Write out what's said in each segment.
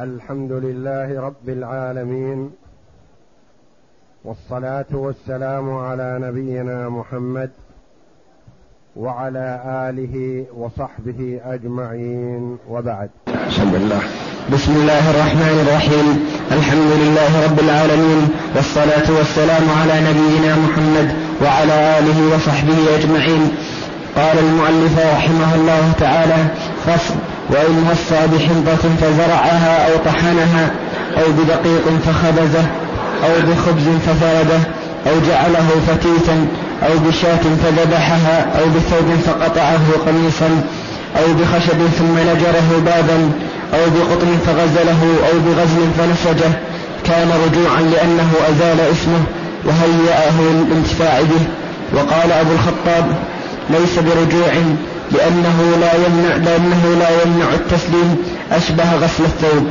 الحمد لله رب العالمين والصلاة والسلام على نبينا محمد وعلى آله وصحبه أجمعين وبعد. بسم الله بسم الله الرحمن الرحيم. الحمد لله رب العالمين والصلاة والسلام على نبينا محمد وعلى آله وصحبه أجمعين. قال المؤلف رحمه الله تعالى فصل وإن وصى بحنطة فزرعها أو طحنها أو بدقيق فخبزه أو بخبز ففرده أو جعله فتيتا أو بشاة فذبحها أو بثوب فقطعه قميصا أو بخشب ثم نجره بابا أو بقطن فغزله أو بغزل فنسجه كان رجوعا لأنه أزال اسمه وهيأه للانتفاع به. وقال أبو الخطاب ليس برجوع لأنه لا يمنع لأنه لا يمنع التسليم أشبه غسل الثوب.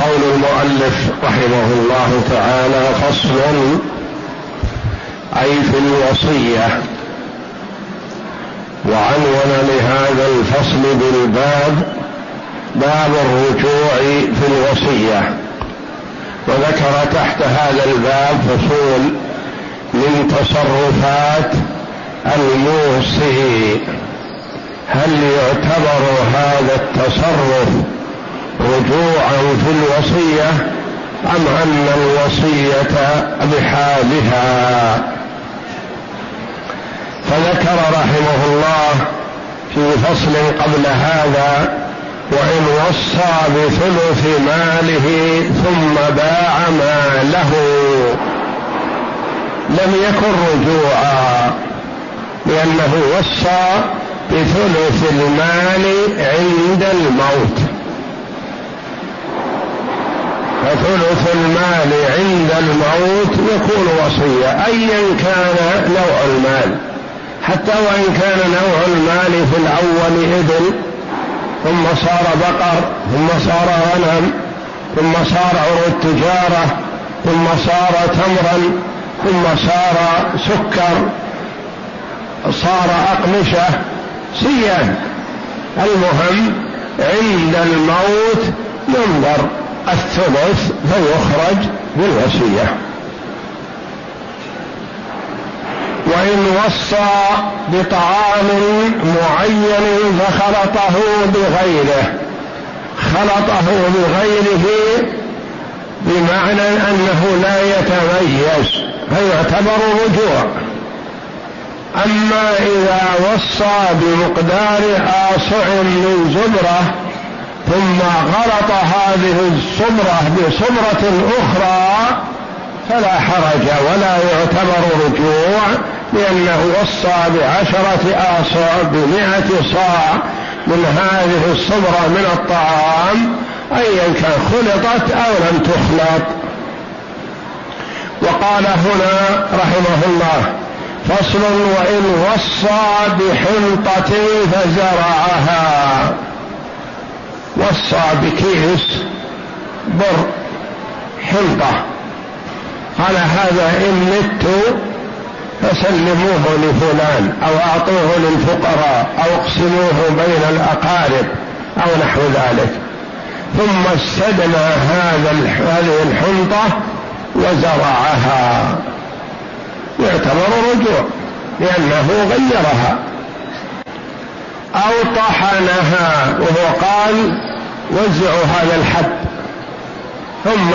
قول المؤلف رحمه الله تعالى فصل أي في الوصية وعنون لهذا الفصل بالباب باب الرجوع في الوصية وذكر تحت هذا الباب فصول من تصرفات الموصي هل يعتبر هذا التصرف رجوعا في الوصية أم أن الوصية بحالها فذكر رحمه الله في فصل قبل هذا وإن وصى بثلث ماله ثم باع ماله لم يكن رجوعا. لأنه وصى بثلث المال عند الموت. فثلث المال عند الموت يكون وصية أيا كان نوع المال. حتى وإن كان نوع المال في الأول إبل ثم صار بقر ثم صار غنم ثم صار عروض تجارة ثم صار تمرا ثم صار سكر. صار أقمشة سيان المهم عند الموت ينظر الثلث فيخرج بالوصية. وإن وصى بطعام معين فخلطه بغيره. خلطه بغيره بمعنى أنه لا يتميز فيعتبر رجوع. أما إذا وصى بمقدار آصع من زبرة ثم غلط هذه الصبرة بصبرة أخرى فلا حرج ولا يعتبر رجوع لأنه وصى بعشرة آصع بمئة صاع من هذه الصبرة من الطعام أيا كان خلطت أو لم تخلط. وقال هنا رحمه الله فصل وإن وصى بحنطة فزرعها. وصى بكيس بر حنطة. قال هذا إن مت فسلموه لفلان أو أعطوه للفقراء أو اقسموه بين الأقارب أو نحو ذلك. ثم استدنى هذا هذه الحنطة وزرعها. يعتبر رجوع لأنه غيرها. أو طحنها وهو قال وزعوا هذا الحب. ثم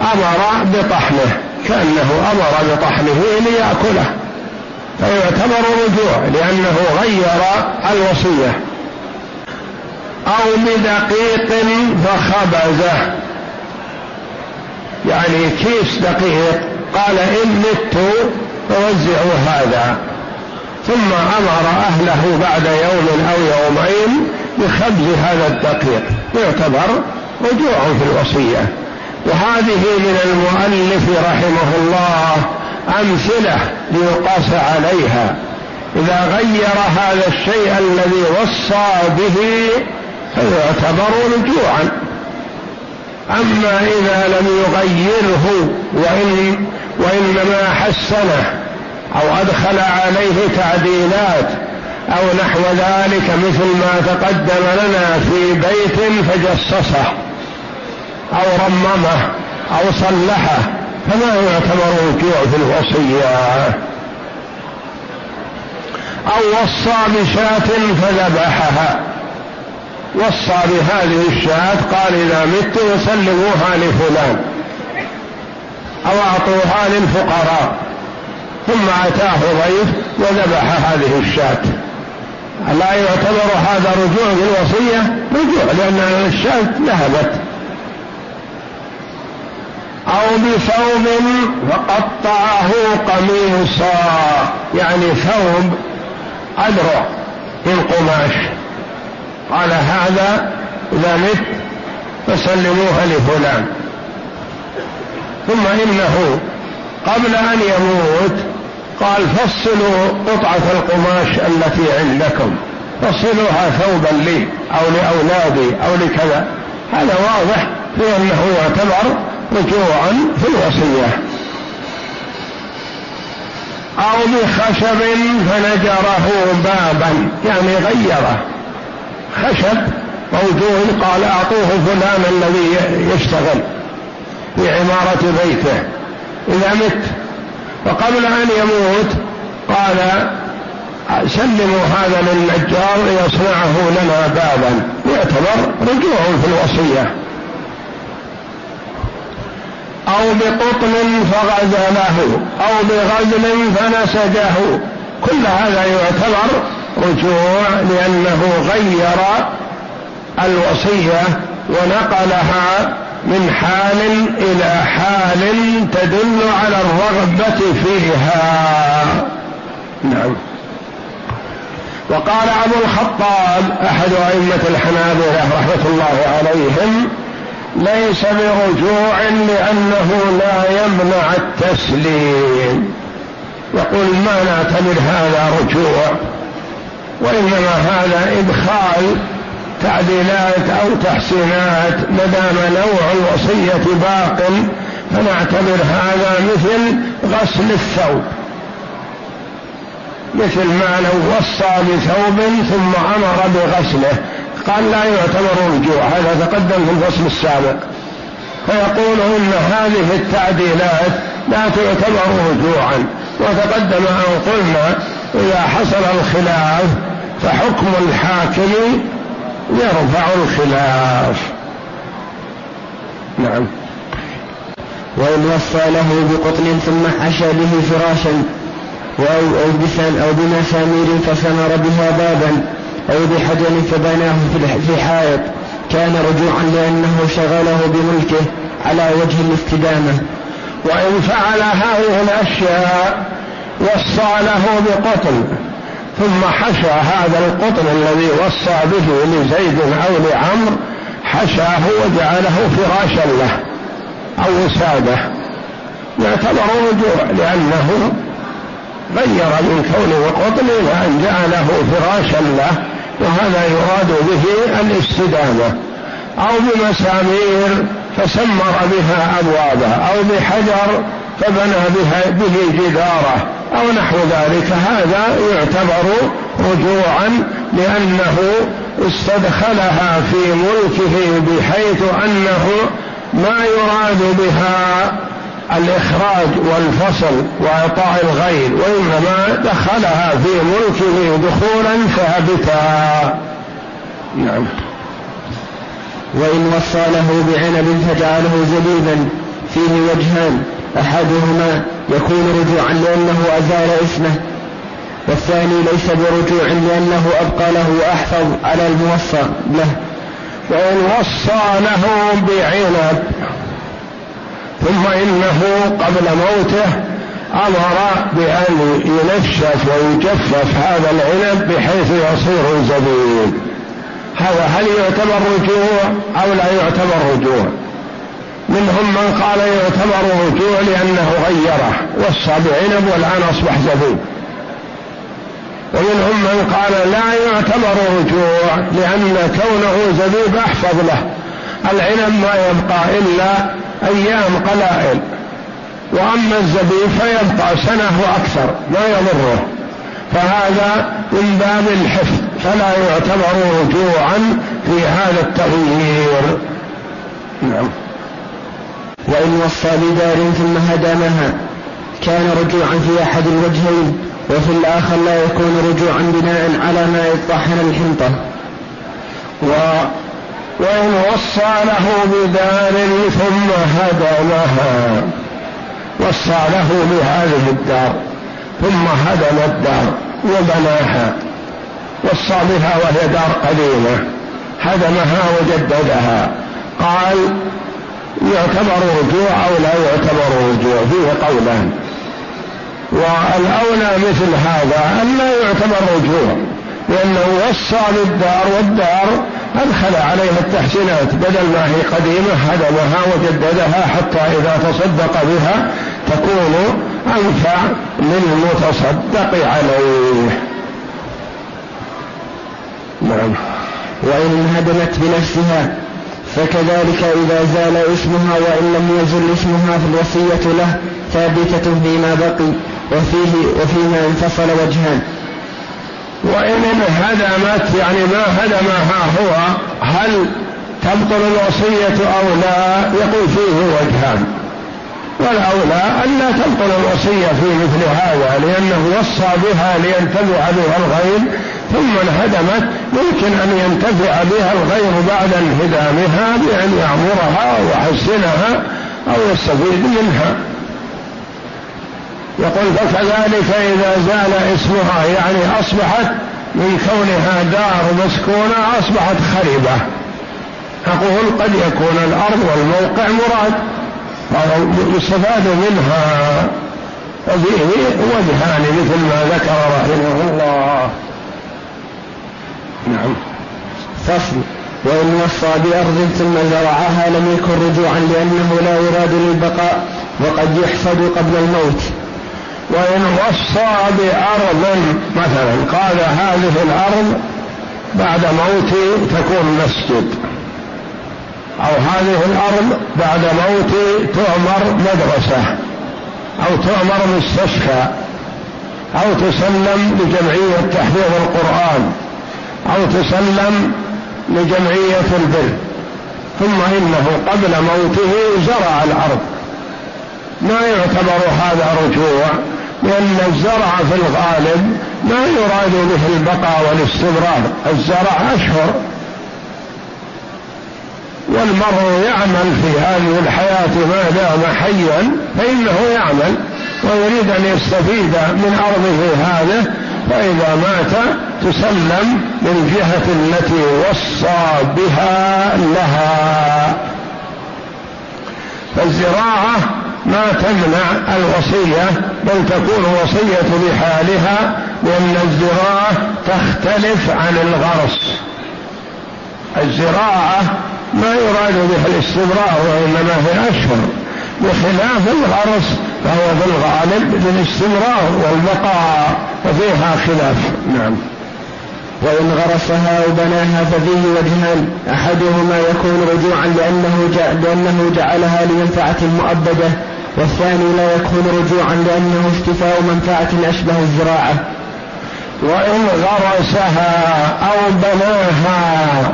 أمر بطحنه كأنه أمر بطحنه ليأكله. فيعتبر رجوع لأنه غير الوصية. أو بدقيق فخبزه. يعني كيس دقيق. قال إن مت فوزعوا هذا. ثم أمر أهله بعد يوم أو يومين بخبز هذا الدقيق. يعتبر رجوع في الوصية. وهذه من المؤلف رحمه الله أمثلة ليقاس عليها. إذا غير هذا الشيء الذي وصى به فيعتبر رجوعا. أما إذا لم يغيره وان وإنما حسنه أو أدخل عليه تعديلات أو نحو ذلك مثل ما تقدم لنا في بيت فجصصه أو رممه أو صلحه فما يعتبر رجوع في الوصية. أو وصى بشاة فذبحها. وصى بهذه الشاة قال إذا مت وسلموها لفلان أو أعطوها للفقراء. ثم أتاه ضيف وذبح هذه الشاة. لا يعتبر هذا رجوع في الوصية رجوع لأن الشاة ذهبت. أو بثوب فقطعه قميصا يعني ثوب أدرع من قماش قال هذا إذا مت فسلموها لفلان. ثم إنه قبل أن يموت قال فصلوا قطعة القماش التي عندكم. فصلوها ثوبا لي أو لأولادي أو لكذا. هذا واضح في أنه يعتبر رجوعا في الوصية. أو بخشب فنجره بابا يعني غيره. خشب موجود قال أعطوه فلان الذي يشتغل في عمارة بيته. إذا مت وقبل أن يموت قال سلموا هذا للنجار ليصنعه لنا بابا. يعتبر رجوع في الوصية. أو بقطن فغزله أو بغزل فنسجه. كل هذا يعتبر رجوع لأنه غير الوصية ونقلها من حال إلى حال تدل على الرغبة فيها. نعم. وقال أبو الخطاب أحد أئمة الحنابلة رحمة الله عليهم ليس برجوع لأنه لا يمنع التسليم. يقول ما نعتبر هذا رجوع وإنما هذا إدخال تعديلات أو تحسينات ما دام نوع الوصية باق فنعتبر هذا مثل غسل الثوب. مثل ما لو وصى بثوب ثم أمر بغسله. قال لا يعتبر رجوع هذا تقدم في الفصل السابق. فيقول إن هذه التعديلات لا تعتبر رجوعا. وتقدم أن قلنا إذا حصل الخلاف فحكم الحاكم يرفع الخلاف. نعم. وإن وصى له بقطن ثم حشى به فراشا أو أو أو بمسامير فسمر بها بابا أو بحجر فبناه في حائط كان رجوعا لأنه شغله بملكه على وجه الاستدامة. وإن فعل هذه الأشياء وصى له بقطن. ثم حشى هذا القطن الذي وصى به لزيد أو لعمر حشاه وجعله فراشا له أو وساده. يعتبر رجوع لأنه غير من كونه قطن إلى ان جعله فراشا له وهذا يراد به الاستدامة. أو بمسامير فسمر بها أبوابه أو بحجر فبنى بها به جداره. أو نحو ذلك. هذا يعتبر رجوعا لأنه استدخلها في ملكه بحيث أنه ما يراد بها الإخراج والفصل وإعطاء الغير وإنما دخلها في ملكه دخولا ثابتا. نعم. وإن وصى له بعنب فجعله زبيبا فيه وجهان أحدهما يكون رجوعا لأنه أزال اسمه والثاني ليس برجوع لأنه أبقى له وأحفظ على الموصى له. وإن وصى له بعنب ثم إنه قبل موته أمر بأن ينشف ويجفف هذا العنب بحيث يصير زبيب هذا هل يعتبر رجوع أو لا يعتبر رجوع؟ منهم من قال يعتبر رجوع لأنه غيره وصى بعنب والآن أصبح زبيب ومنهم من قال لا يعتبر رجوع لأن كونه زبيب أحفظ له. العنب ما يبقى إلا أيام قلائل. وأما الزبيب فيبقى سنة وأكثر ما يضره. فهذا من باب الحفظ فلا يعتبر رجوعا في هذا التغيير. نعم. وإن وصى بدار ثم هدمها كان رجوعا في أحد الوجهين وفي الآخر لا يكون رجوعا بناء على ما اطحن الحنطة. و وإن وصى له بدار ثم هدمها وصى له بهذه الدار ثم هدم الدار وبناها وصى بها وهي دار قديمة هدمها وجددها. قال يعتبر رجوع أو لا يعتبر رجوع فيه قولان. والأولى مثل هذا أن لا يعتبر رجوع لأنه وصى بالدار والدار أدخل عليها التحسينات بدل ما هي قديمة هدمها وجددها حتى إذا تصدق بها تكون أنفع للمتصدق عليه. نعم. وإن انهدمت بنفسها فكذلك إذا زال اسمها وإن لم يزل اسمها فالوصية له ثابتة فيما بقي وفيه وفيما انفصل وجهان. وإن انهدمت يعني ما هدمها هو هل تبطل الوصية أو لا؟ يقول فيه وجهان. والأولى أن لا تبطل الوصية في مثل هذا لأنه وصى بها لينتفع بها الغير ثم انهدمت يمكن أن ينتفع بها الغير بعد انهدامها بأن يعمرها ويحسنها أو يستفيد منها. يقول فكذلك إذا زال اسمها يعني أصبحت من كونها دار مسكونة أصبحت خربة أقول قد يكون الأرض والموقع مراد. يستفاد منها وفيه وجهان مثل ما ذكر رحمه الله. نعم. فصل. وإن وصى بأرض ثم زرعها لم يكن رجوعا لأنه لا يراد للبقاء وقد يحفظ قبل الموت. وإن وصى بأرض مثلا قال هذه الأرض بعد موتي تكون مسجد. أو هذه الأرض بعد موتي تؤمر مدرسة أو تؤمر مستشفى أو تسلم لجمعية تحفيظ القرآن أو تسلم لجمعية البر. ثم إنه قبل موته زرع الأرض. ما يعتبر هذا رجوع لأن الزرع في الغالب ما يراد به البقاء والاستمرار الزرع أشهر. والمرء يعمل في هذه الحياة ما دام حيا فإنه يعمل ويريد أن يستفيد من أرضه هذه فإذا مات تسلم للجهة التي وصى بها لها. فالزراعة ما تمنع الوصية بل تكون وصية لحالها لأن الزراعة تختلف عن الغرس. الزراعة ما يراد بها الاستمرار وإنما هي أشهر بخلاف الغرس فهو في الغالب للاستمرار والبقاء وفيها خلاف. نعم. وإن غرسها أو بناها ففيه وجهان أحدهما يكون رجوعا لأنه, لأنه جعلها لمنفعة مؤبدة والثاني لا يكون رجوعا لأنه استفاء منفعة أشبه الزراعة. وإن غرسها أو بناها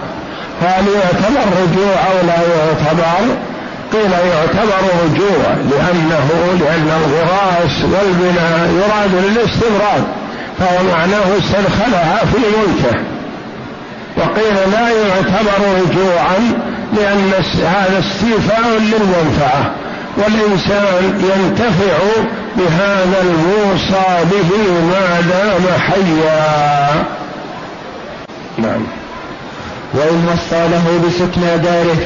هل يعتبر رجوع أو لا يعتبر؟ قيل يعتبر رجوع لأنه لأن الغراس والبناء يراد للاستمرار فهو معناه استدخلها في ملكه. وقيل لا يعتبر رجوعا لأن هذا استيفاء للمنفعة والإنسان ينتفع بهذا الموصى به ما دام حيا. نعم. وإن وصى له بسكنى داره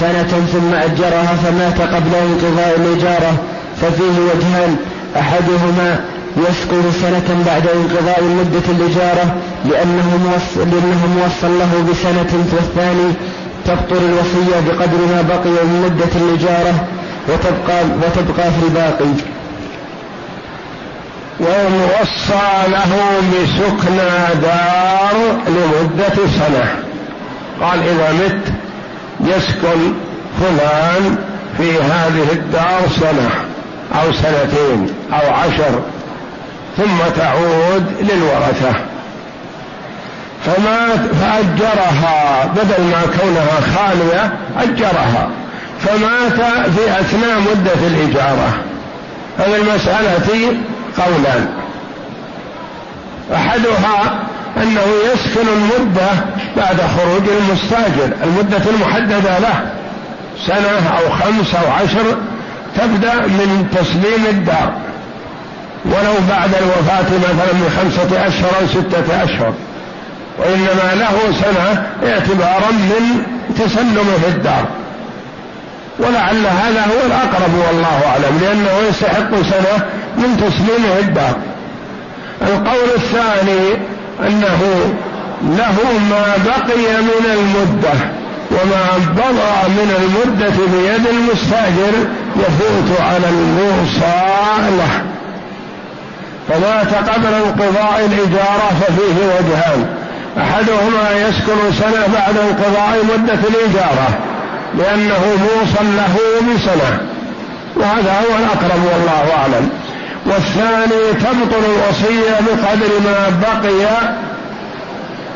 سنة ثم أجرها فمات قبل انقضاء الإجارة ففيه وجهان أحدهما يسكن سنة بعد انقضاء مدة الإجارة لأنه موصل, لأنه موصل له بسنة والثاني تبطل الوصية بقدر ما بقي من مدة الإجارة وتبقى وتبقى في الباقي. وإن وصى له بسكنى دار لمدة سنة. قال إذا مت يسكن فلان في هذه الدار سنة أو سنتين أو عشر ثم تعود للورثة. فمات فأجرها بدل ما كونها خالية أجرها. فمات في أثناء مدة الإجارة. هذه المسألة قولان. أحدها أنه يسكن المدة بعد خروج المستأجر المدة المحددة له سنة أو خمس أو عشر تبدأ من تسليم الدار. ولو بعد الوفاة مثلا من خمسة أشهر أو ستة أشهر. وإنما له سنة اعتبارا من تسلمه الدار. ولعل هذا هو الأقرب والله أعلم لأنه يستحق سنة من تسليمه الدار. القول الثاني أنه له ما بقي من المدة وما بضع من المدة بيد المستأجر يفوت على الموصى له. فمات قبل انقضاء الإجارة ففيه وجهان. أحدهما يسكن سنة بعد انقضاء مدة الإجارة لأنه موصى له بسنة. وهذا هو الأقرب والله أعلم. والثاني تبطل الوصية بقدر ما بقي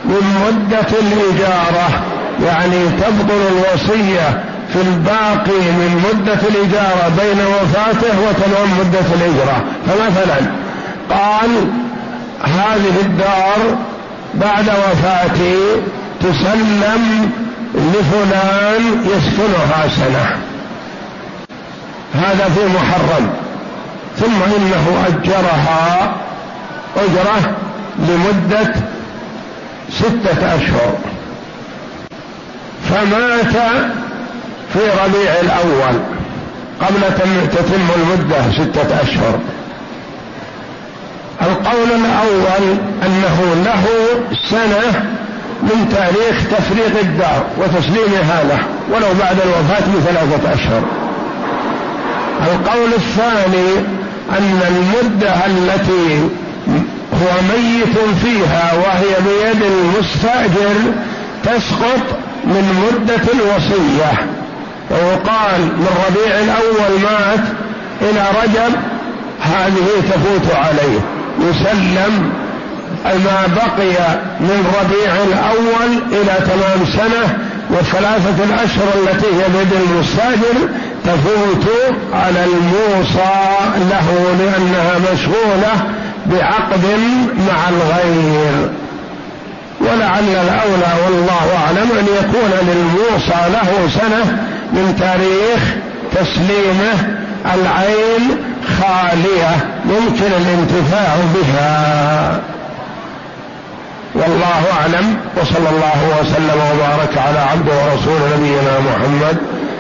من مدة الإجارة. يعني تبطل الوصية في الباقي من مدة الإجارة بين وفاته وتمام مدة الإجرة. فمثلا قال هذه الدار بعد وفاتي تسلم لفلان يسكنها سنة. هذا في محرم. ثم إنه أجرها أجرة لمدة ستة أشهر. فمات في ربيع الأول قبل تتم المدة ستة أشهر. القول الأول أنه له سنة من تاريخ تفريغ الدار وتسليمها له ولو بعد الوفاة بثلاثة أشهر. القول الثاني أن المدة التي هو ميت فيها وهي بيد المستأجر تسقط من مدة الوصية. ويقال من ربيع الأول مات إلى رجب هذه تفوت عليه. يسلم ما بقي من ربيع الأول إلى تمام سنة والثلاثة الأشهر التي هي بيد المستأجر تفوت على الموصى له لأنها مشغولة بعقد مع الغير. ولعل الأولى والله أعلم أن يكون للموصى له سنة من تاريخ تسليمه العين خالية يمكن الانتفاع بها. والله أعلم وصلى الله وسلم وبارك على عبده ورسول نبينا محمد